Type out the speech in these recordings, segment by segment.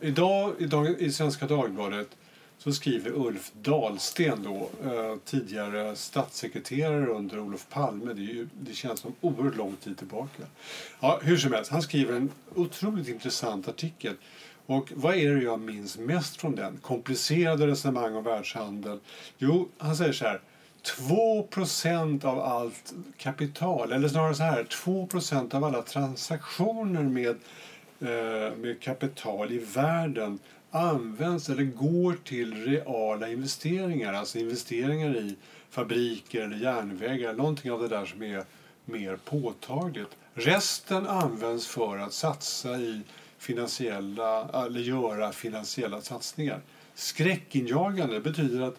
idag, idag i Svenska Dagbladet så skriver Ulf Dahlsten, då, eh, tidigare statssekreterare under Olof Palme. Det, är ju, det känns som oerhört lång tid tillbaka. Ja, hur som helst, han skriver en otroligt intressant artikel. Och vad är det jag minns mest från den? Komplicerade resonemang om världshandel. Jo, han säger så här. 2% av allt kapital, eller snarare så här, 2% av alla transaktioner med, Eh, med kapital i världen används eller går till reala investeringar, alltså investeringar i fabriker eller järnvägar, någonting av det där som är mer påtagligt. Resten används för att satsa i finansiella, eller göra finansiella satsningar. Skräckinjagande betyder att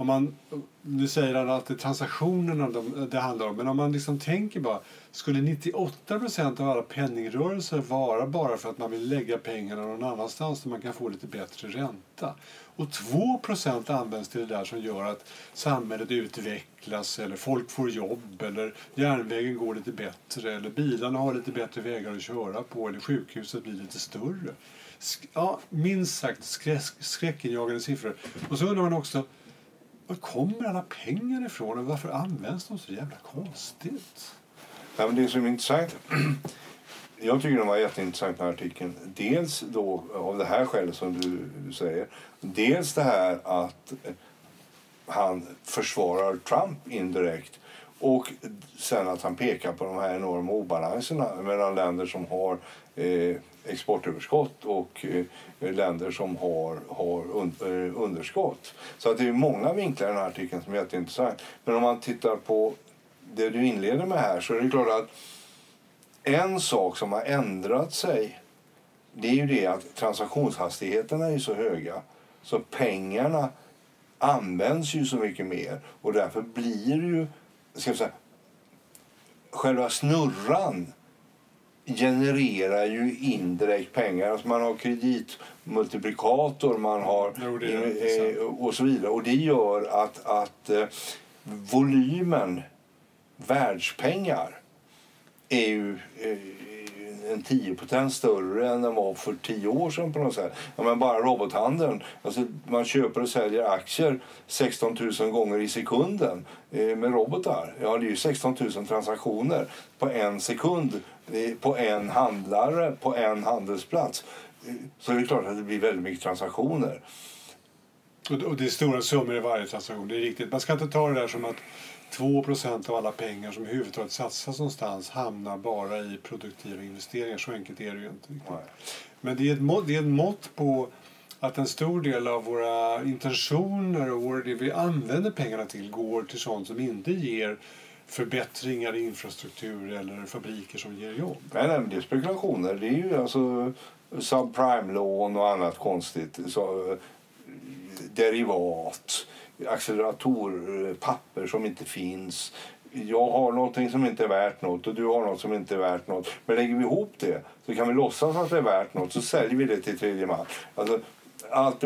om man, nu säger han att det är transaktionerna det handlar om, men om man liksom tänker bara, skulle 98 procent av alla penningrörelser vara bara för att man vill lägga pengarna någon annanstans där man kan få lite bättre ränta? Och 2 procent används till det där som gör att samhället utvecklas eller folk får jobb eller järnvägen går lite bättre eller bilarna har lite bättre vägar att köra på eller sjukhuset blir lite större. Ja, minst sagt skräckinjagande siffror. Och så undrar man också var kommer alla pengar ifrån och varför används de så jävla konstigt? Ja, men det som är intressant jag tycker den var jätteintressant den här artikeln. Dels då av det här skälet som du, du säger. Dels det här att eh, han försvarar Trump indirekt. Och sen att han pekar på de här enorma obalanserna mellan länder som har eh, exportöverskott och eh, länder som har, har un, eh, underskott. Så att det är många vinklar i den här artikeln som är jätteintressant. Men om man tittar på det du inleder med här så är det klart att en sak som har ändrat sig det är ju det att transaktionshastigheterna är så höga så pengarna används ju så mycket mer och därför blir det ju ska säga, själva snurran genererar ju indirekt pengar. Alltså man har kreditmultiplikator man har, jo, eh, och så vidare. Och det gör att, att eh, volymen världspengar är ju eh, en 10 större än den var för tio år sedan. på något sätt. Ja, men bara robothandeln. Alltså, man köper och säljer aktier 16 000 gånger i sekunden eh, med robotar. Ja, det är ju 16 000 transaktioner på en sekund eh, på en handlare på en handelsplats. Eh, så det är klart att det blir väldigt mycket transaktioner. Och det är stora summor i varje transaktion. Det är riktigt. Man ska inte ta det där som att 2% av alla pengar som överhuvudtaget satsas någonstans hamnar bara i produktiva investeringar. Så enkelt är det ju inte. Men det är, ett mått, det är ett mått på att en stor del av våra intentioner och det vi använder pengarna till går till sånt som inte ger förbättringar i infrastruktur eller fabriker som ger jobb. Nej, nej det är spekulationer. Det är ju alltså subprime-lån och annat konstigt. Så, derivat acceleratorpapper som inte finns. Jag har någonting som inte är värt något och du har något som inte är värt något. Men lägger vi ihop det så kan vi låtsas att det är värt något så säljer vi det till tredje man. Alltså, allt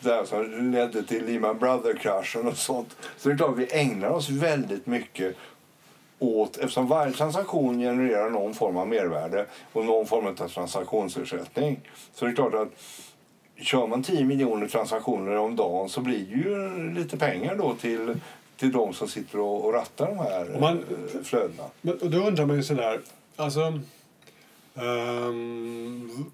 det som ledde till Lehman Brothers-kraschen och sånt. Så det är klart vi ägnar oss väldigt mycket åt, eftersom varje transaktion genererar någon form av mervärde och någon form av transaktionsersättning. Så det är klart att kör man 10 miljoner transaktioner om dagen så blir det ju lite pengar då till, till de som sitter och, och rattar de här man, eh, flödena. Men, och då undrar man ju sådär, alltså Um,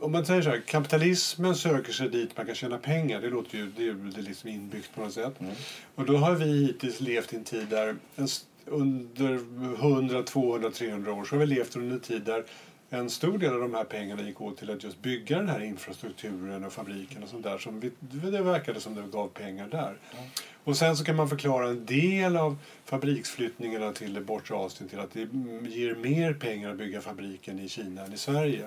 om man säger så här, kapitalismen söker sig dit man kan tjäna pengar. Det låter ju det är, det är liksom inbyggt på något sätt. Mm. Och då har vi hittills levt i en tid där en, under 100, 200, 300 år så har vi levt under en tid där en stor del av de här pengarna gick åt till att just bygga den här infrastrukturen och fabriken och sånt där. Som vi, det verkade som det gav pengar där. Mm. Och sen så kan man förklara en del av fabriksflyttningarna till det bortre Asien till att det ger mer pengar att bygga fabriken i Kina än i Sverige.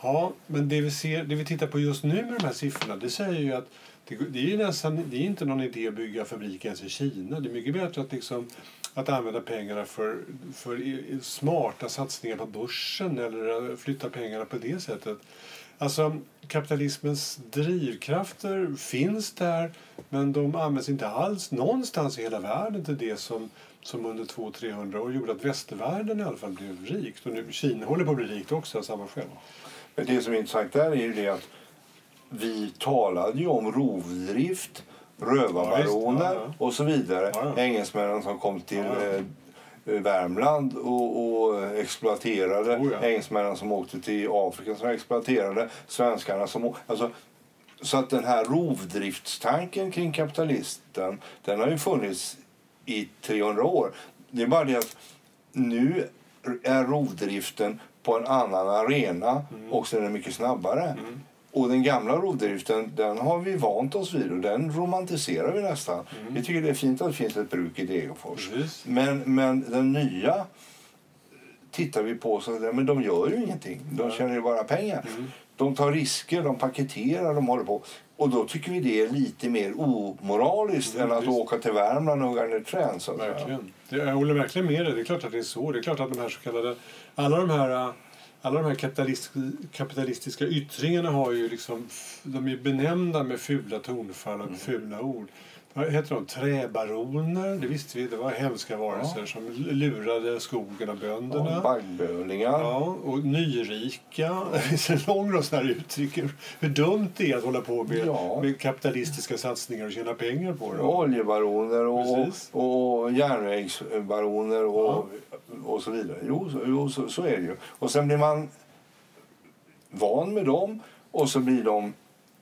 Ja, men det vi, ser, det vi tittar på just nu med de här siffrorna det säger ju att det, det är nästan, det är inte någon idé att bygga fabrik ens i Kina. Det är mycket bättre att liksom att använda pengarna för, för smarta satsningar på börsen eller flytta pengarna på det sättet. Alltså, kapitalismens drivkrafter finns där men de används inte alls någonstans i hela världen till det som, som under 200-300 år gjorde att västvärlden i alla fall blev rikt. Och nu Kina håller på att bli rikt också av samma skäl. Men det som är intressant där är ju det att vi talade ju om rovdrift, rövarbaroner Ja, och så vidare. Ja, ja. Engelsmännen som kom till ja. eh, Värmland och, och exploaterade. Oh. Engelsmännen som åkte till Afrika som exploaterade. Svenskarna som... Alltså, så att den här rovdriftstanken kring kapitalisten den har ju funnits i 300 år. Det är bara det att nu är rovdriften på en annan arena och så är den mycket snabbare. Och den gamla rovdriften den har vi vant oss vid och den romantiserar vi nästan. Vi tycker det är fint att det finns ett bruk i Degerfors. Precis. Men, men den nya tittar vi på så men de gör ju ingenting. De tjänar ju bara pengar. De tar risker, de paketerar, de håller på. Och då tycker vi det är lite mer omoraliskt Mm, än att visst. åka till Värmland och hugga ner träd. Så. Verkligen. Det, jag håller verkligen med dig. Det är klart att det är så. Det är klart att de här så kallade... Alla de här, alla de här kapitalist, kapitalistiska yttringarna har ju liksom... De är benämnda med fula tonfall och fula ord. Vad heter de? Träbaroner, det visste vi. Det var hemska varelser som lurade skogen och bönderna. Ja, Baggbölingar. Ja, och nyrika. Det finns en lång rad sådana här uttryck. Hur dumt det är att hålla på med, Ja. med kapitalistiska satsningar och tjäna pengar på det. Oljebaroner och, Precis. och järnvägsbaroner och, och så vidare. Jo, så, jo så, så är det ju. Och sen blir man van med dem och så blir de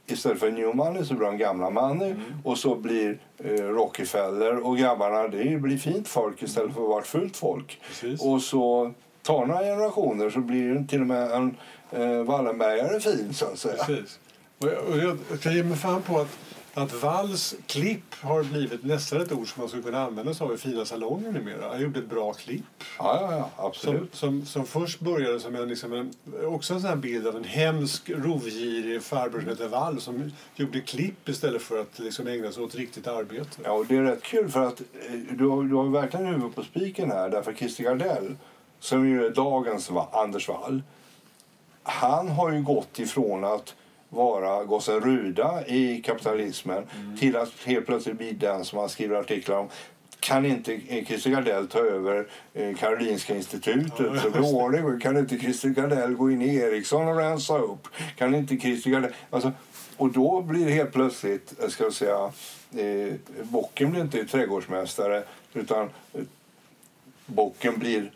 istället för new money så blir de gamla money Mm. och så blir eh, Rockefeller och grabbarna det blir fint folk istället för att vara fult folk. Precis. Och så tar några generationer så blir till och med en eh, Wallenbergare fin så att säga. Precis. Och jag, och jag kan ge mig fan på att, att vals, klipp, har blivit nästan ett ord som man skulle kunna använda sig av i fina salonger numera. Han gjorde ett bra klipp. Ja, ja, ja Som, absolut. som, som först började som en, liksom en, också en sån här bild av en hemsk, rovgirig farbror som hette Wall som gjorde klipp istället för att liksom ägna sig åt riktigt arbete. Ja, och det är rätt kul för att eh, du har, du har verkligen huvudet på spiken här därför Christer Gardell som ju är dagens Va- Anders Wall han har ju gått ifrån att vara gossen Ruda i kapitalismen till att helt plötsligt bli den som han skriver artiklar om kan inte eh, Christer Gardell ta över eh, Karolinska institutet så blir? Kan inte Christer Gardell gå in i Ericsson och rensa upp? Kan inte Christer Gardell... Alltså, och då blir helt plötsligt, eh, ska jag säga, eh, bocken blir inte trädgårdsmästare utan bocken blir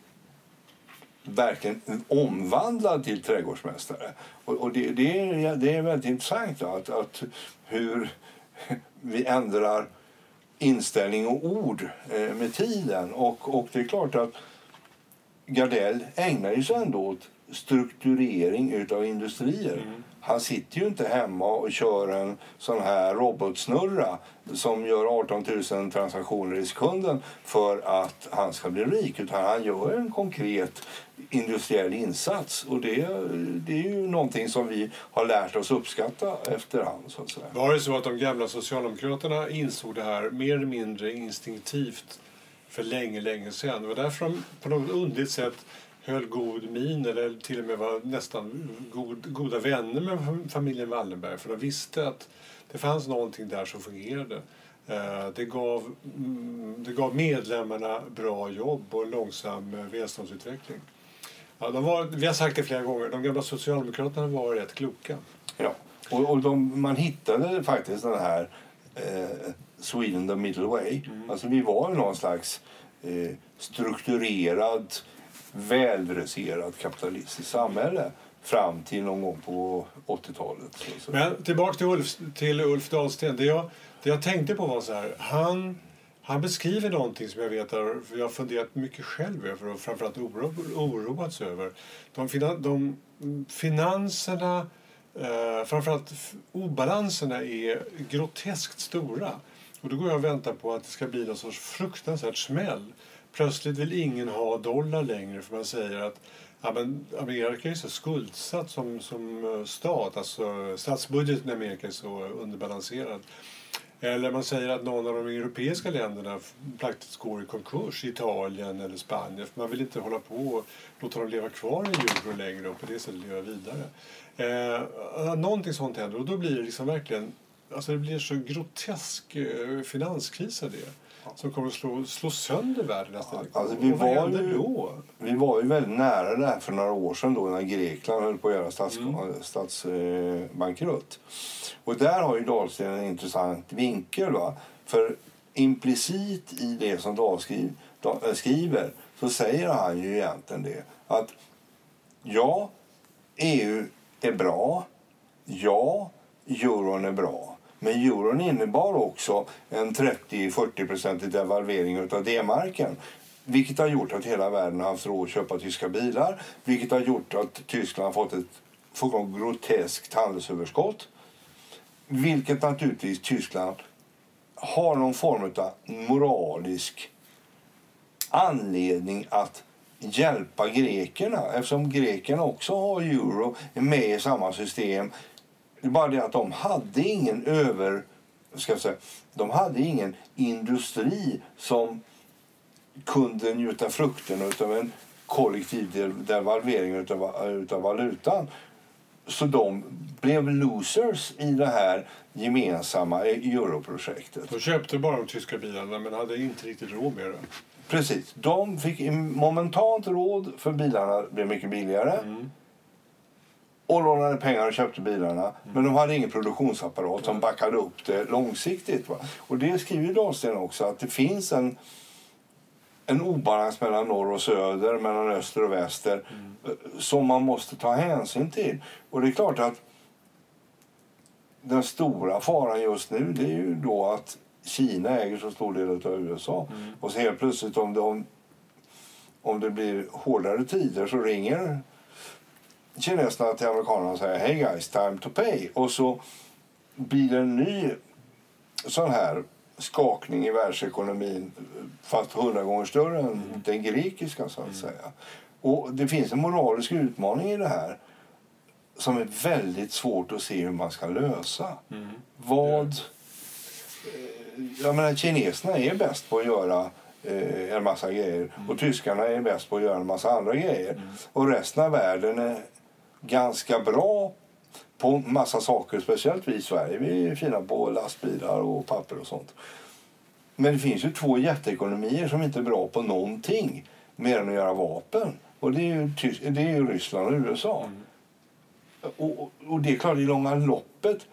verkligen omvandlad till trädgårdsmästare. Och, och det, det, är, det är väldigt intressant då, att, att hur vi ändrar inställning och ord eh, med tiden. Och, och det är klart att Gardell ägnar sig ändå åt strukturering utav industrier. Han sitter ju inte hemma och kör en sån här robotsnurra som gör 18 000 transaktioner i sekunden för att han ska bli rik. Utan han gör en konkret industriell insats. Och det, det är ju någonting som vi har lärt oss uppskatta efterhand. Så att säga. Var det så att de gamla socialdemokraterna insåg det här mer eller mindre instinktivt för länge, länge sedan? Det var därför de på något underligt sätt höll god min eller till och med var nästan god, goda vänner med fam- familjen Wallenberg. För de visste att det fanns någonting där som fungerade. Eh, Det gav, mm, det gav medlemmarna bra jobb och en långsam eh, välståndsutveckling. Ja, de var, vi har sagt det flera gånger, de gamla socialdemokraterna var rätt kloka. Ja. Och, och de, man hittade faktiskt den här eh, Sweden the middle way. Alltså vi var någon slags eh, strukturerad, väldresserat kapitalistiskt samhälle fram till någon gång på 80-talet. Men tillbaka till Ulf, till Ulf Dahlsten. Det jag, det jag tänkte på var så här. Han, han beskriver någonting som jag vet har, jag har funderat mycket själv över och framförallt oro, oroats över. De, de finanserna, eh, framförallt obalanserna är groteskt stora. Och då går jag och väntar på att det ska bli någon sorts fruktansvärt smäll. Plötsligt vill ingen ha dollar längre för man säger att ja, men Amerika är så skuldsatt som, som eh, stat. Alltså statsbudgeten i Amerika är så underbalanserad. Eller man säger att någon av de europeiska länderna f- praktiskt går i konkurs, Italien eller Spanien. För man vill inte hålla på och låta dem leva kvar i euro längre och på det sättet leva vidare. Eh, någonting sånt händer och då blir det liksom verkligen Alltså det blir så grotesk eh, finanskris av det som kommer att slå, slå sönder världen nästan. Alltså, vi, var ju, då? vi var ju väldigt nära det här för några år sedan då när Grekland höll på att göra stats, statsbankrutt. Och där har ju Dahlsten en intressant vinkel. Va? För implicit i det som Dahl, äh, skriver så säger han ju egentligen det att ja, EU är bra. Ja, euron är bra. Men euron innebar också en 30-40% devalvering av D-marken. Vilket har gjort att hela världen har haft råd att köpa tyska bilar. Vilket har gjort att Tyskland har fått ett fullkomligt groteskt handelsöverskott. Vilket naturligtvis Tyskland har någon form av moralisk anledning att hjälpa grekerna eftersom grekerna också har euro, med i samma system. Det är bara det att de hade ingen över... Ska jag säga, de hade ingen industri som kunde njuta frukten av en kollektiv devalvering av valutan. Så de blev losers i det här gemensamma europrojektet. De köpte bara de tyska bilarna men hade inte riktigt råd med det. Precis. De fick momentant råd för bilarna blev mycket billigare. Mm. Och lånade pengar och köpte bilarna. Men de hade ingen produktionsapparat som backade upp det långsiktigt. Va? Och det skriver Dahlsten också att det finns en, en obalans mellan norr och söder, mellan öster och väster Mm. som man måste ta hänsyn till. Och det är klart att den stora faran just nu det är ju då att Kina äger så stor del av USA. Mm. Och så helt plötsligt om om, om det blir hårdare tider så ringer kineserna till amerikanerna och säger Hey guys, time to pay. Och så blir det en ny sån här skakning i världsekonomin fast hundra gånger större än Mm. den grekiska så att säga. Och det finns en moralisk utmaning i det här som är väldigt svårt att se hur man ska lösa. Mm. Vad... eh, Jag menar, kineserna är bäst på att göra eh, en massa grejer och tyskarna är bäst på att göra en massa andra grejer. Och resten av världen är ganska bra på massa saker, speciellt vi i Sverige. Vi är fina på lastbilar och papper och sånt. Men det finns ju två jätteekonomier som inte är bra på någonting mer än att göra vapen. Och det är ju, Tys- det är ju Ryssland och USA. Och, och- och det är klart, i långa loppet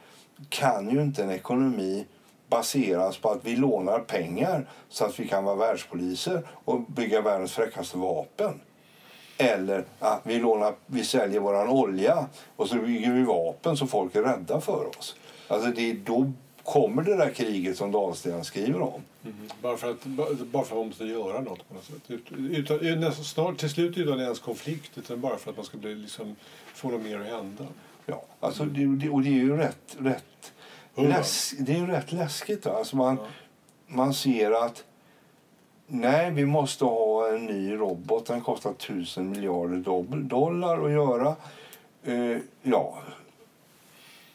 kan ju inte en ekonomi baseras på att vi lånar pengar så att vi kan vara världspoliser och bygga världens fräckaste vapen. Eller att vi, lånar, vi säljer vår olja och så bygger vi vapen så folk är rädda för oss. Alltså det är då kommer det där kriget som Dahlsten skriver om. Mm. Bara, för att, bara för att man måste göra något på något sätt. Ut- Utan, nästan, snart, till slut utan ens konflikt utan bara för att man ska bli, liksom, få något mer att hända. Ja, alltså det, det, och det är ju rätt, rätt, läs, det är ju rätt läskigt. Alltså man, Ja. man ser att nej, vi måste ha en ny robot. Den kostar tusen miljarder dollar att göra. Eh, ja,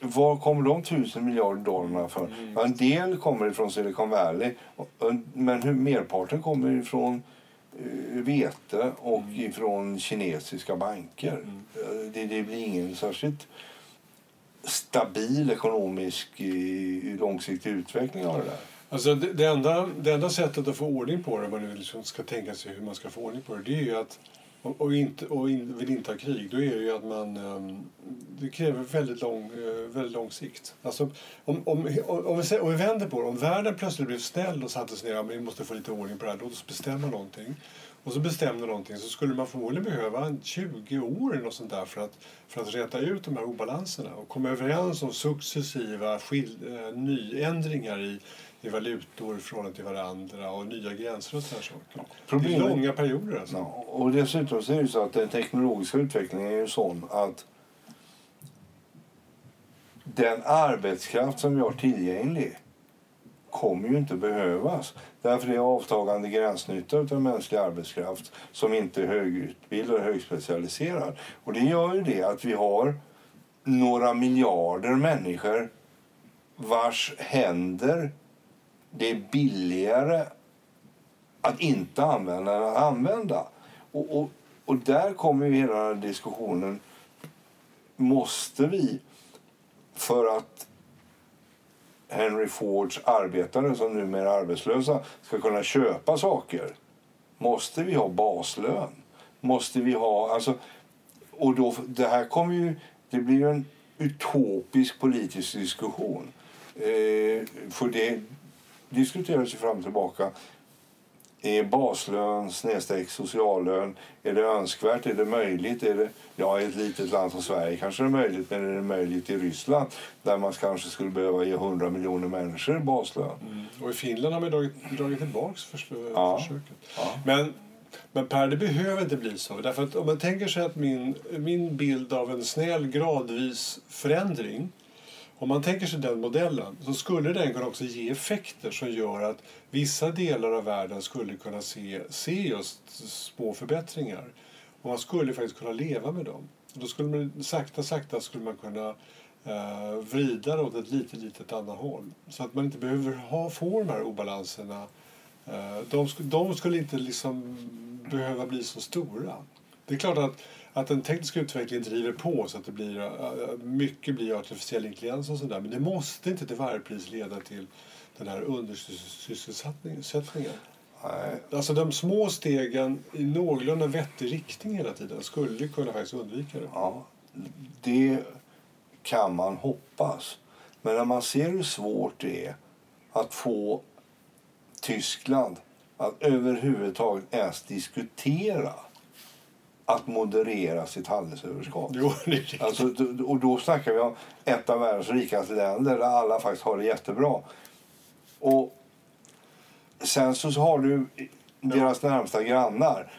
var kommer de tusen miljarder dollarna för? Mm. En del kommer ifrån Silicon Valley, men hur, merparten kommer ifrån eh, vete och ifrån kinesiska banker. Mm. Eh, Det, det blir ingen särskilt stabil ekonomisk eh, långsiktig utveckling av det där. Alltså det, det, enda, det enda sättet att få ordning på det, om man nu liksom ska tänka sig hur man ska få ordning på det, det är ju att och, och, inte, och in, vill inte ha krig, då är det ju att man... Ehm, det kräver väldigt lång, eh, väldigt lång sikt. Alltså, om, om, om, om, vi, om vi vänder på det, om världen plötsligt blev snäll och satte sig ner och vi måste få lite ordning på det här, låt oss bestämma någonting. Och så bestämde någonting så skulle man förmodligen behöva 20 år eller sånt där för att, för att rätta ut de här obalanserna och komma överens om successiva skil, eh, nyändringar i, i valutor i förhållande till varandra och nya gränser och sådana saker. Det är Problemet- långa perioder alltså. Ja, och dessutom så är det så att den teknologiska utvecklingen är ju sån att den arbetskraft som vi har tillgänglig kommer ju inte behövas. Därför är avtagande gränsnytta av mänsklig arbetskraft som inte är högutbildad och högspecialiserad. Och det gör ju det att vi har några miljarder människor vars händer det är billigare att inte använda än att använda. Och, och, och där kommer ju hela den här diskussionen. Måste vi, för att Henry Fords arbetare som numera är arbetslösa ska kunna köpa saker måste vi ha baslön. Måste vi ha... Alltså, och då, det här kommer ju... Det blir ju en utopisk politisk diskussion. Eh, för det diskuteras ju fram och tillbaka. Är baslön snedstreck sociallön, är det önskvärt? Är det möjligt? Är det, ja, i ett litet land som Sverige kanske det är möjligt, men är det möjligt i Ryssland där man kanske skulle behöva ge 100 miljoner människor baslön? Mm. Och i Finland har man dragit, dragit tillbaka försöket. Ja. försöket. Ja. Men, men Per, det behöver inte bli så. Därför att om man tänker sig att min, min bild av en snäll gradvis förändring om man tänker sig den modellen så skulle den kunna också ge effekter som gör att vissa delar av världen skulle kunna se, se just små förbättringar. Och man skulle faktiskt kunna leva med dem. Då skulle man sakta, sakta skulle man kunna eh, vrida det åt ett litet, litet annat håll. Så att man inte behöver ha, få de här obalanserna. Eh, de, de skulle inte liksom behöva bli så stora. Det är klart att, att den tekniska utvecklingen driver på så att det blir, eh, mycket blir artificiell intelligens och sådär. Men det måste inte till varje pris leda till den här undersysselsättningen. Nej, Alltså de små stegen i någorlunda vettig riktning hela tiden skulle kunna faktiskt undvika det. Ja, det kan man hoppas. Men när man ser hur svårt det är att få Tyskland att överhuvudtaget ens diskutera att moderera sitt handelsöverskott. Jo. Alltså, och då snackar vi om ett av världens rikaste länder där alla faktiskt har det jättebra. Och sen så har du deras närmsta grannar.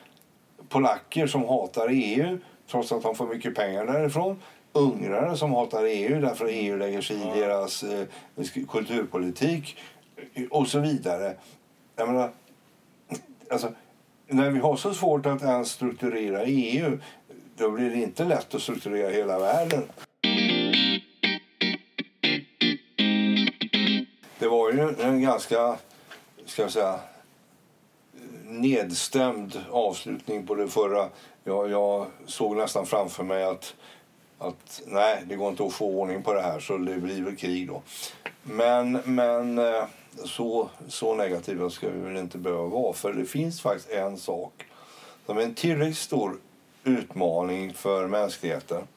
Polacker som hatar EU trots att de får mycket pengar därifrån. Ungrare som hatar EU därför EU lägger sig i deras eh, kulturpolitik och så vidare. Jag menar, alltså, när vi har så svårt att ens strukturera EU då blir det inte lätt att strukturera hela världen. Det var ju en ganska, ska jag säga, nedstämd avslutning på det förra. Jag, jag såg nästan framför mig att, att nej, det går inte att få ordning på det här så det blir väl krig då. Men, men eh, så, så negativa ska vi väl inte behöva vara. För det finns faktiskt en sak som är en tillräckligt stor utmaning för mänskligheten,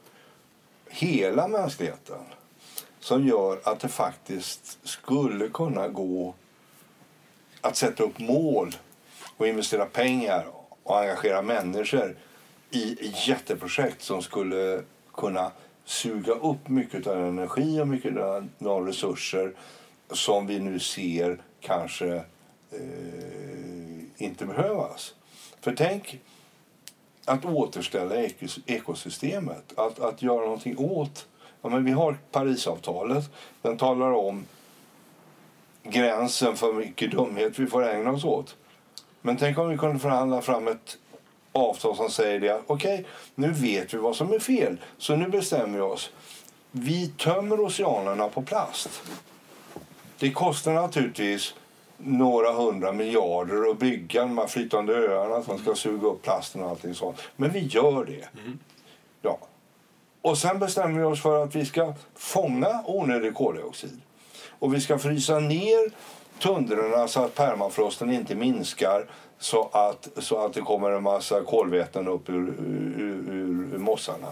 hela mänskligheten, som gör att det faktiskt skulle kunna gå att sätta upp mål och investera pengar och engagera människor i jätteprojekt som skulle kunna suga upp mycket av energi och mycket av resurser som vi nu ser kanske eh, inte behövas. För tänk att återställa ekos- ekosystemet, att, att göra någonting åt... Ja, men vi har Parisavtalet. Den talar om gränsen för hur mycket dumhet vi får ägna oss åt. Men tänk om vi kunde förhandla fram ett avtal som säger det. Okej, nu vet vi vad som är fel, så nu bestämmer vi oss. Vi tömmer oceanerna på plast. Det kostar naturligtvis några hundra miljarder att bygga de här flytande öarna som ska suga upp plasten och allting sånt. Men vi gör det. Ja. Och sen bestämmer vi oss för att vi ska fånga onödig koldioxid. Och vi ska frysa ner tundrorna så att permafrosten inte minskar så att, så att det kommer en massa kolväten upp ur, ur, ur, ur mossarna.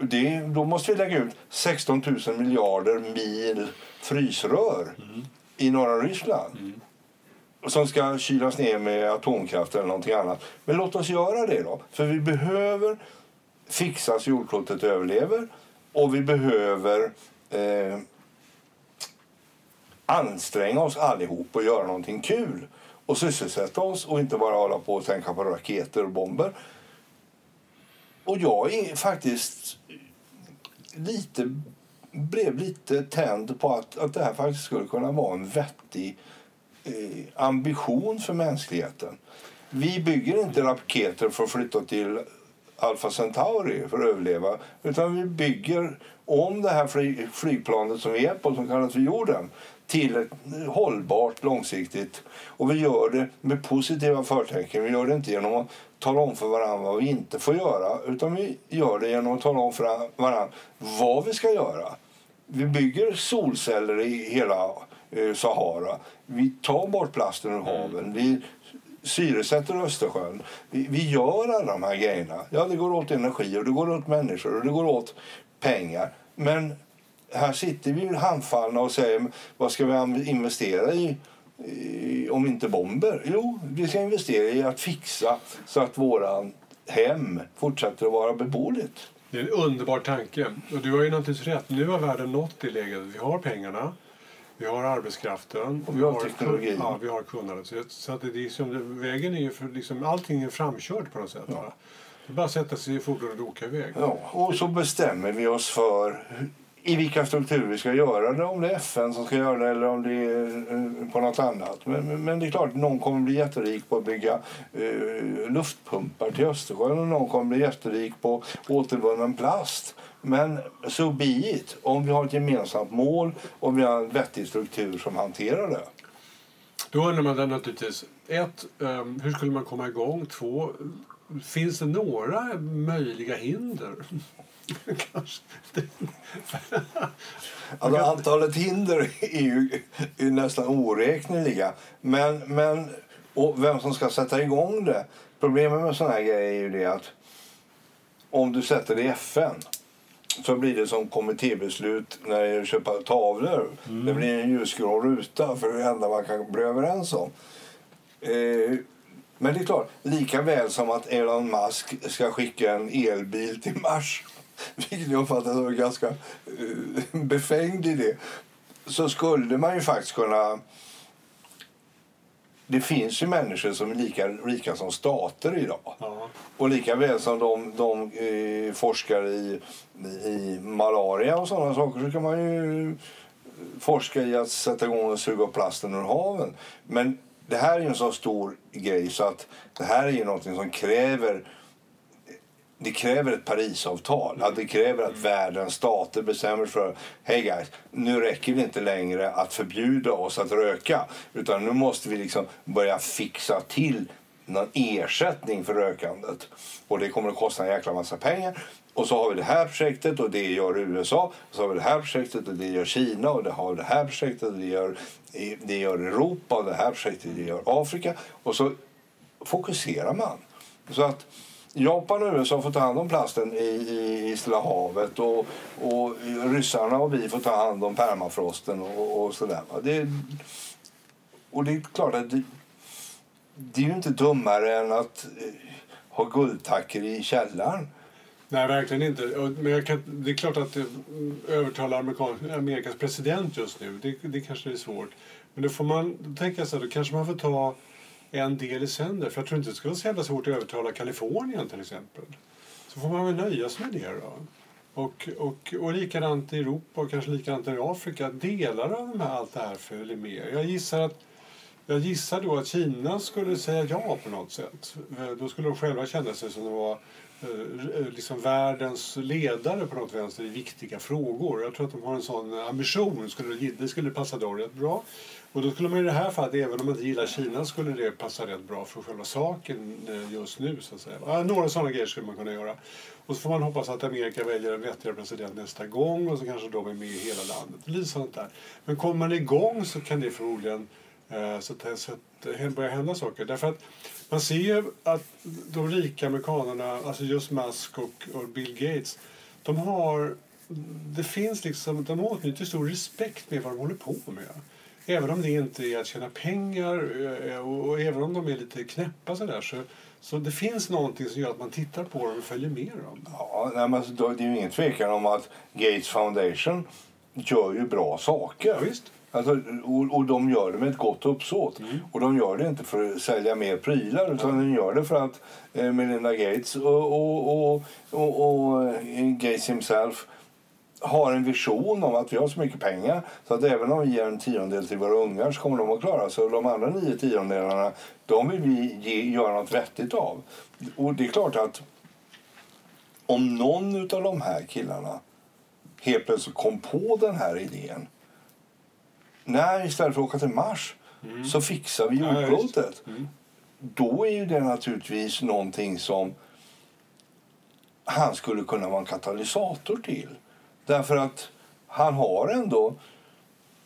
Det, då måste vi lägga ut 16 000 miljarder mil frysrör i norra Ryssland som ska kylas ner med atomkraft eller någonting annat. Men låt oss göra det då. För vi behöver fixa så jordklotet överlever och vi behöver eh, anstränga oss allihop och göra någonting kul och sysselsätta oss och inte bara hålla på och tänka på raketer och bomber. Och jag är faktiskt lite, blev lite tänd på att, att det här faktiskt skulle kunna vara en vettig eh, ambition för mänskligheten. Vi bygger inte raketer för att flytta till Alpha Centauri för att överleva. Utan vi bygger om det här flygplanet som vi är på, som kallas för jorden till ett hållbart, långsiktigt. Och vi gör det med positiva förtecken. Vi gör det inte genom att tala om för varandra vad vi inte får göra. Utan vi gör det genom att tala om för varandra vad vi ska göra. Vi bygger solceller i hela eh, Sahara. Vi tar bort plasten ur haven. Vi syresätter Östersjön. Vi, vi gör alla de här grejerna. Ja, det går åt energi och det går åt människor och det går åt pengar. Men här sitter vi handfallna och säger vad ska vi investera i, om inte bomber? Jo, vi ska investera i att fixa så att våran hem fortsätter att vara beboeligt. Det är en underbar tanke. Och du har ju naturligtvis rätt. Nu har världen nått det läget. Vi har pengarna. Vi har arbetskraften. Och vi har teknologin. Ja, vi har kunnandet. Så att det är liksom, vägen är ju för, liksom, allting är framkört på något sätt. Ja. Det är bara att sätta sig i fordonet och åka iväg. Ja, och så bestämmer vi oss för i vilka strukturer vi ska göra det. Om det är FN som ska göra det eller om det är eh, på något annat. Men, men det är klart någon kommer bli jätterik på att bygga eh, luftpumpar till Östersjön och någon kommer bli jätterik på återvunnen plast. Men so be it. Om vi har ett gemensamt mål och vi har en vettig struktur som hanterar det. Då undrar man naturligtvis, ett, um, hur skulle man komma igång? Två, finns det några möjliga hinder? alltså, antalet hinder är ju är nästan oräkneliga. Men, men, och vem som ska sätta igång det. Problemet med såna här grejer är ju det att om du sätter det i FN så blir det som kommittébeslut när det gäller köpa tavlor. Mm. Det blir en ljusgrå ruta för det enda man kan bli överens om. Eh, men det är klart, lika väl som att Elon Musk ska skicka en elbil till Mars vilket jag uppfattar som ganska uh, befängd idé, så skulle man ju faktiskt kunna... Det finns ju människor som är lika rika som stater idag. Ja. Och lika väl som de, de eh, forskar i, i malaria och sådana saker så kan man ju forska i att sätta igång och suga upp plasten ur haven. Men det här är en så stor grej så att det här är ju någonting som kräver det kräver ett Parisavtal. Att det kräver att världens stater bestämmer för hej guys, nu räcker det inte längre att förbjuda oss att röka. Utan nu måste vi liksom börja fixa till någon ersättning för rökandet. Och det kommer att kosta en jäkla massa pengar. Och så har vi det här projektet och det gör USA. Och så har vi det här projektet och det gör Kina och det har det här projektet och det gör, det gör Europa och det här projektet det gör Afrika. Och så fokuserar man. Så att Japan och USA får ta hand om plasten i, i, i Stilla havet och, och ryssarna och vi får ta hand om permafrosten och, och sådär. Det, och det är klart att det, det är ju inte dummare än att eh, ha guldtacker i källaren. Nej, verkligen inte. Men kan, det är klart att mm, övertala Amerikas president just nu, det, det kanske är svårt. Men då får man tänka sig, då kanske man får ta en del i sänder. För jag tror inte det skulle vara så jävla svårt att övertala Kalifornien till exempel. Så får man väl nöja sig med det då. Och, och, och likadant i Europa och kanske likadant i Afrika. Delar av de här, allt det här följer med. Jag gissar att jag gissar då att Kina skulle säga ja på något sätt. Eh, då skulle de själva känna sig som de var eh, liksom världens ledare på något vänster i viktiga frågor. Jag tror att de har en sån eh, ambition. Skulle, det skulle passa dem rätt bra. Och då skulle man i det här fallet, även om man inte gillar Kina, skulle det passa rätt bra för själva saken just nu. Så att säga. Några sådana grejer skulle man kunna göra. Och så får man hoppas att Amerika väljer en vettigare president nästa gång och så kanske de är med i hela landet. Lite sånt där. Men kommer man igång så kan det förmodligen så att, så att det börjar hända saker. Därför att man ser ju att de rika amerikanerna, alltså just Musk och, och Bill Gates, de har det finns liksom, de åtnjuter stor respekt med vad de håller på med. Även om det inte är att tjäna pengar eh, och, och även om de är lite knäppa sådär så, så det finns någonting som gör att man tittar på dem och följer med dem. Ja, nej, men alltså, det är ju ingen tvekan om att Gates Foundation gör ju bra saker. Ja, visst. Alltså, och, och de gör det med ett gott uppsåt. Mm. Och de gör det inte för att sälja mer prylar utan mm. de gör det för att eh, Melinda Gates och, och, och, och, och eh, Gates himself har en vision om att vi har så mycket pengar så att även om vi ger en tiondel till våra ungar så kommer de att klara sig. De andra nio tiondelarna de vill vi ge, göra något vettigt av. Och det är klart att om någon av de här killarna helt plötsligt kom på den här idén. Nej, istället för att åka till Mars mm. så fixar vi jordklotet. Ja, mm. Då är ju det naturligtvis någonting som han skulle kunna vara en katalysator till. Därför att han har ändå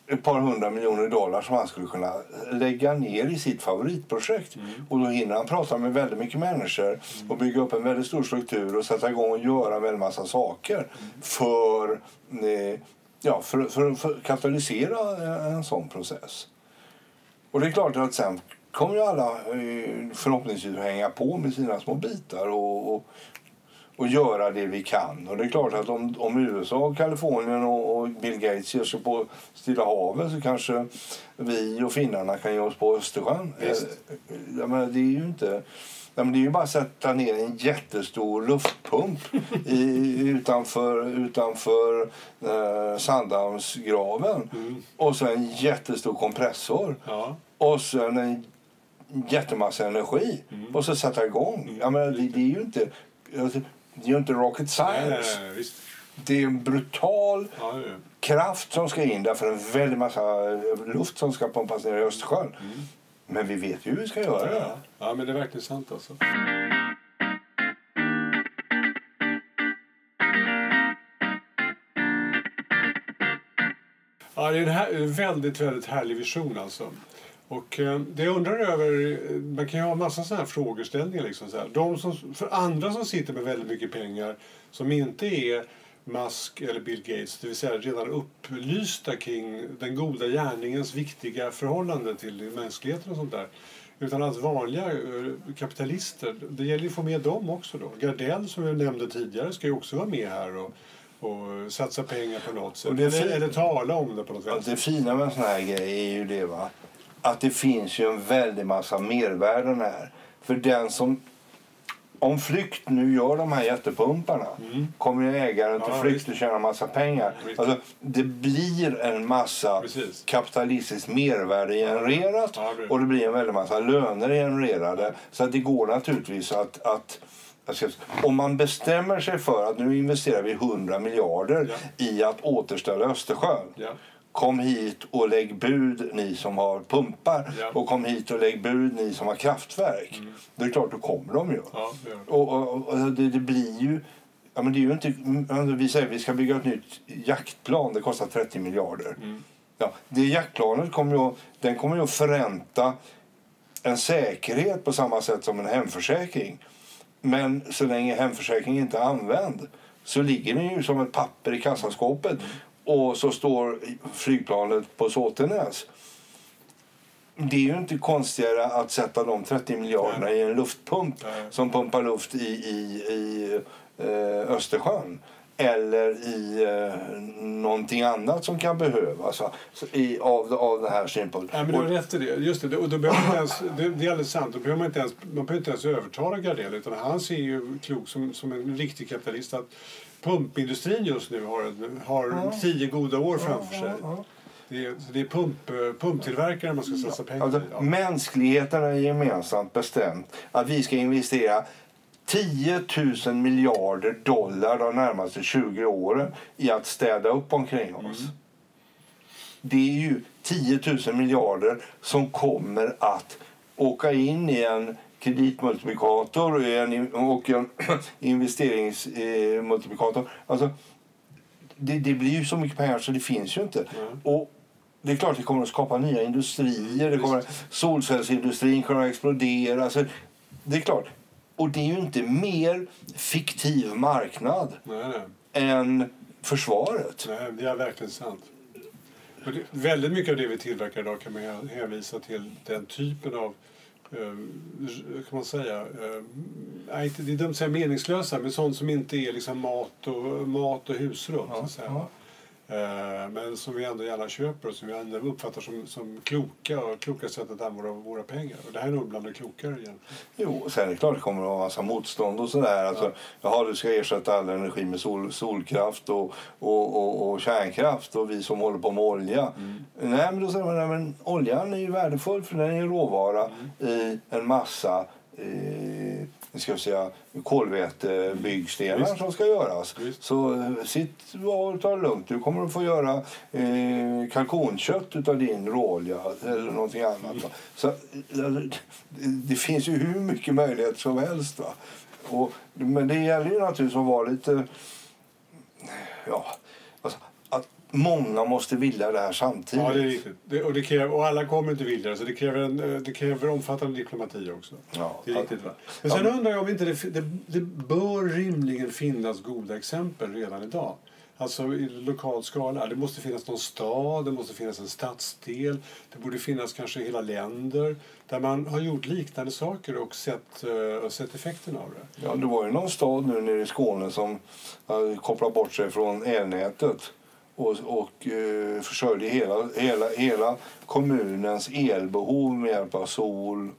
ett par hundra miljoner dollar som han skulle kunna lägga ner i sitt favoritprojekt. Mm. Och då hinner han prata med väldigt mycket människor och bygga upp en väldigt stor struktur och sätta igång och göra en väldigt massa saker Mm. för, eh, ja, för, för, för att katalysera en sån process. Och det är klart att sen kommer ju alla eh, förhoppningsvis att hänga på med sina små bitar och, och, och göra det vi kan. Och det är klart att om, om USA, Kalifornien och, och Bill Gates ger sig på Stilla havet så kanske vi och finnarna kan ge oss på Östersjön. Visst. Eh, Jag menar, det är ju inte... Ja, men det är ju bara att sätta ner en jättestor luftpump i, utanför, utanför eh, Sandhamnsgraven och så en jättestor kompressor Ja. och sen en jättemassa energi och så sätta igång. Jag menar, det, det är ju inte, alltså, det är ju inte rocket Nej, science. nej, nej. Det är en brutal Ja, det är kraft som ska in där för en väldig massa luft som ska pumpas ner i Östersjön. Men vi vet ju hur vi ska göra det. Ja ja, men det är verkligen sant alltså. Ja, det är en här, en väldigt, väldigt härlig vision alltså. Och eh, det jag undrar över, eh, man kan ju ha massa sådana här frågeställningar liksom så här. De som, för andra som sitter med väldigt mycket pengar som inte är Musk eller Bill Gates, det vill säga redan upplysta kring den goda gärningens viktiga förhållande till mänskligheten och sånt där. Utan att vanliga eh, kapitalister, det gäller att få med dem också då. Gardell som jag nämnde tidigare ska ju också vara med här och, och satsa pengar på något sätt. Och det är eller, fint. eller tala om det på något sätt. det fina med en sån här grej är ju det va? att det finns ju en väldig massa mervärden här. För den som om Flykt nu gör de här jättepumparna kommer ju ägaren till Ja, Flykt visst. att tjäna massa pengar. Alltså, det blir en massa Precis. kapitalistiskt mervärde genererat Ja, det- och det blir en väldig massa löner genererade. Så att det går naturligtvis att, att om man bestämmer sig för att nu investerar vi 100 miljarder Ja. i att återställa Östersjön. Ja. Kom hit och lägg bud ni som har pumpar Ja. och kom hit och lägg bud ni som har kraftverk. Det är klart, då kommer de ju. Ja, det det. Och, och, och det, det blir ju... Ja, men det är ju inte, alltså, vi säger att vi ska bygga ett nytt jaktplan. Det kostar 30 miljarder. Ja, det jaktplanet kommer ju, den kommer ju att förränta en säkerhet på samma sätt som en hemförsäkring. Men så länge hemförsäkringen inte är använd så ligger den ju som ett papper i kassaskåpet och så står flygplanet på Såtenäs. Det är ju inte konstigare att sätta de 30 miljarderna i en luftpump Nej. som pumpar luft i, i, i eh, Östersjön eller i eh, någonting annat som kan behövas va? Så i, av, av den här synpunkten. Men du har rätt i det. Just det. Och då behöver man ens, det, det är alldeles sant. Då behöver man, inte ens, man behöver inte ens övertala Gardell. Utan han ser ju klok som, som en riktig kapitalist att pumpindustrin just nu har, en, har tio goda år framför sig. Det är, det är pump, eh, pumptillverkare man ska satsa pengar Alltså, i. Ja. Mänskligheten har gemensamt bestämt att vi ska investera 10 000 miljarder dollar de närmaste 20 åren i att städa upp omkring oss. Det är ju 10 000 miljarder som kommer att åka in i en kreditmultiplikator och en, och en investeringsmultiplikator. Alltså, det, det blir ju så mycket pengar så det finns ju inte. Och det är klart det kommer att skapa nya industrier. Det kommer, solcellsindustrin kommer att explodera. Så det är klart. Och det är ju inte mer fiktiv marknad Nej, nej. än försvaret. Nej, det är verkligen sant. Det, väldigt mycket av det vi tillverkar idag kan man hä- hänvisa till den typen av eh, kan man säga, eh, inte- det är dumt att säga meningslösa, men sånt som inte är liksom mat och, mat och husrum. så ja. va? Eh, men som vi ändå gärna köper och som vi ändå uppfattar som, som kloka och kloka sätt att använda våra pengar. Och det här är nog bland det klokare egentligen. Jo, sen är det klart det kommer att vara massa motstånd och sådär. Alltså, jaha, du ska ersätta all energi med sol, solkraft och, och, och, och kärnkraft och vi som håller på med olja. Nej, men då säger man nej, men oljan är ju värdefull för den är råvara i en massa eh, ska jag säga, kolvätebyggstenar Visst. som ska göras. Visst. Så eh, sitt och ta det lugnt. Du kommer att få göra eh, kalkonkött utav din råolja eller någonting annat. Va? Så, eh, det, finns ju hur mycket möjligheter som helst. Va? Och, men det gäller ju naturligtvis att vara lite... Ja, alltså, många måste vilja det här samtidigt. Ja, det är riktigt. Det, och, det kräver, och alla kommer inte vilja det, så det kräver, en, eh, det kräver omfattande diplomati också. Ja. Det är riktigt, va? Men sen undrar jag om inte det, det, det bör rimligen finnas goda exempel redan idag. Alltså i lokal skala. Det måste finnas någon stad, det måste finnas en stadsdel. Det borde finnas kanske hela länder där man har gjort liknande saker och sett, uh, och sett effekten av det. Ja, det var ju någon stad nu nere i Skåne som uh, kopplade bort sig från elnätet och, och uh, försörjde hela, hela, hela kommunens elbehov med hjälp av sol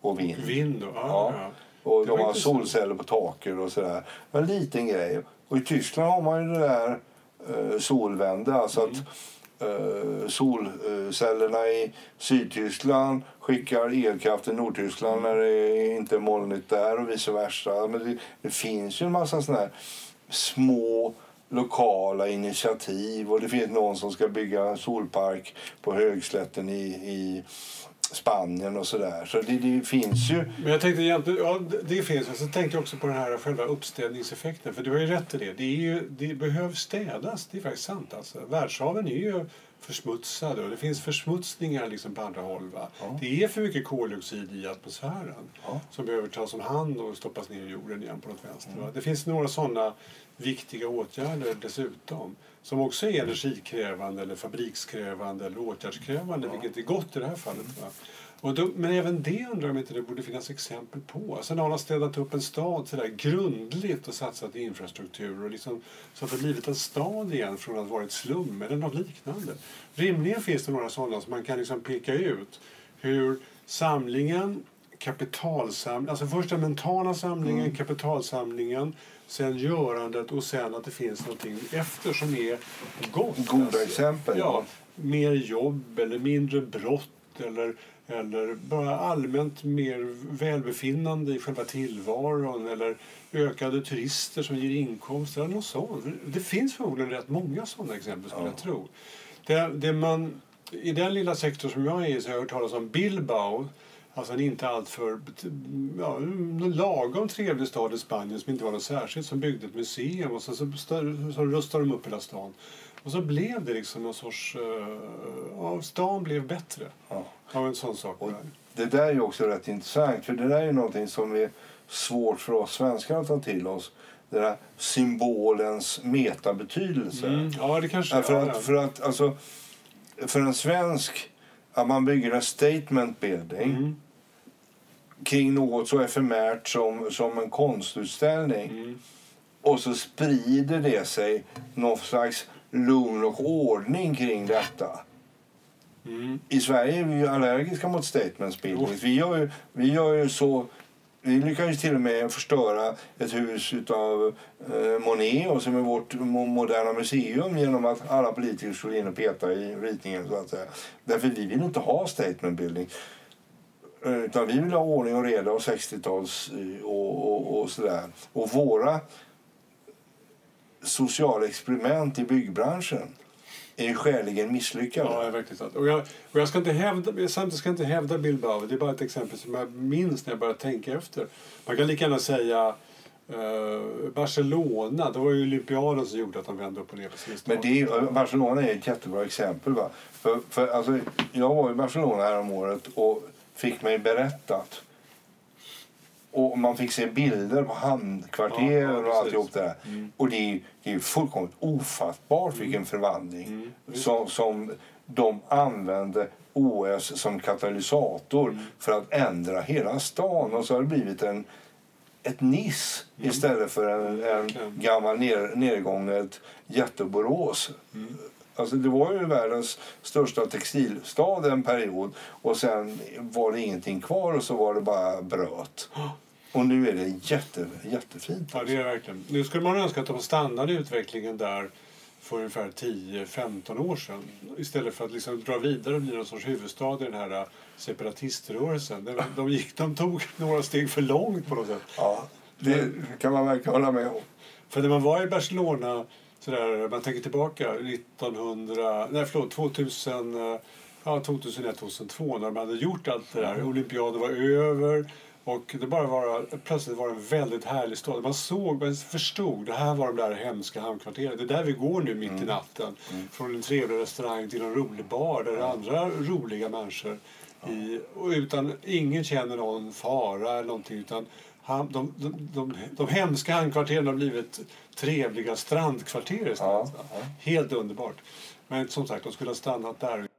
och vind. Vind, och, ja, Ja. Och de har solceller på taket och sådär. En liten grej. Och i Tyskland har man ju det där uh, solvände. Alltså att uh, solcellerna i Sydtyskland skickar elkraft till Nordtyskland när det inte är molnigt där och vice versa. Men det, det finns ju en massa sådana här små lokala initiativ och det finns någon som ska bygga en solpark på högslätten i, i Spanien och sådär. Så det, det finns ju Men jag tänkte ja det- finns. Jag så tänkte jag också på den här själva uppstädningseffekten. För du har ju rätt i det. Det, är ju, det behövs städas. Det är faktiskt sant. Alltså. Världshaven är ju försmutsade och det finns försmutsningar liksom på andra håll. Ja. Det är för mycket koldioxid i atmosfären Ja. som behöver tas om hand och stoppas ner i jorden igen på något vänster. Mm. Det finns några sådana viktiga åtgärder dessutom som också är energikrävande eller fabrikskrävande eller åtgärdskrävande, Ja. vilket är gott i det här fallet. Va? Och då, men även det undrar jag om inte det borde finnas exempel på. Alltså när man har städat upp en stad så där grundligt och satsat i infrastruktur och liksom, så att det blivit en stad igen från att vara ett slum eller något liknande. Rimligen finns det några sådana som man kan liksom peka ut hur samlingen, kapitalsamlingen, alltså först den mentala samlingen, Mm. kapitalsamlingen, sen görandet och sen att det finns någonting efter som är gott. goda Alltså, exempel. Ja, mer jobb eller mindre brott eller, eller bara allmänt mer välbefinnande i själva tillvaron eller ökade turister som ger inkomster eller något sånt. Det finns förmodligen rätt många sådana exempel skulle Ja. jag tro. Det, det man, I den lilla sektor som jag är i så har jag hört talas om Bilbao Alltså en inte alltför ja, lagom trevlig stad i Spanien som inte var något särskilt som byggde ett museum och så, så, så, rustade de upp hela stan. Och så blev det liksom någon sorts... Uh, ja, stan blev bättre Ja. av en sån sak. Och det där är ju också rätt intressant, för det där är ju någonting som är svårt för oss svenskar att ta till oss. Den här symbolens metabetydelse. Mm, ja, det kanske... Ja, för, ja, att, för att alltså, för en svensk, att man bygger en statement building Mm, kring något så efemärt som, som en konstutställning mm, och så sprider det sig någon slags lugn och ordning kring detta. mm. I Sverige är vi ju allergiska mot statements buildings. Jo. Vi gör ju, vi gör ju så... Vi lyckades till och med förstöra ett hus av eh, Monet och som är vårt mo- moderna museum genom att alla politiker skulle in och peta i ritningen. Så att säga. Därför vi vill inte ha statement building. Eh, Utan vi vill ha ordning och reda och 60-tals eh, och, och, och sådär. Och våra sociala experiment i byggbranschen är skäligen misslyckade. Ja, är verkligen sant. Och jag, och jag ska inte hävda, samtidigt ska inte hävda Bilbao. Det är bara ett exempel som jag minns när jag började tänka efter. Man kan lika gärna säga eh, Barcelona. Det var ju olympiaden som gjorde att de vände upp och ner på. Men det är, Barcelona är ett jättebra exempel. Va? För, för, alltså, jag var i Barcelona här om året och fick mig berättat. Och man fick se bilder på hamnkvarteren Ja, ja, och alltihop det där. Mm. Och det är, det är ju fullkomligt ofattbart vilken förvandling Mm, som, som de använde OS som katalysator Mm. för att ändra hela stan. Och så har det blivit en, ett Nice Mm. istället för en, en gammal ner, nergånget jätteborås. Alltså det var ju världens största textilstad en period och sen var det ingenting kvar och så var det bara bröt. Och nu är det jätte, jättefint. Ja, det är verkligen. Nu skulle man önska att de stannade utvecklingen där för ungefär 10-15 år sedan. Istället för att liksom dra vidare och bli någon sorts huvudstad i den här äh, separatiströrelsen. De, de, gick, de tog några steg för långt på något sätt. Ja, det kan man verkligen hålla med om. För när man var i Barcelona, sådär, man tänker tillbaka, 1900, nej förlåt, 2000, eh, ja, 2001, 2002 när de hade gjort allt det där. Olympiaden var över Och det bara var, plötsligt var det en väldigt härlig stad. Man såg, man förstod, det här var de där hemska hamnkvarteren. Det är där vi går nu mitt i natten. Från en trevlig restaurang till en rolig bar där är andra roliga människor. I, och utan, ingen känner någon fara eller någonting. Utan han, de, de, de, de hemska hamnkvarteren har blivit trevliga strandkvarter istället. Ja, va? Helt underbart. Men som sagt, de skulle ha stannat där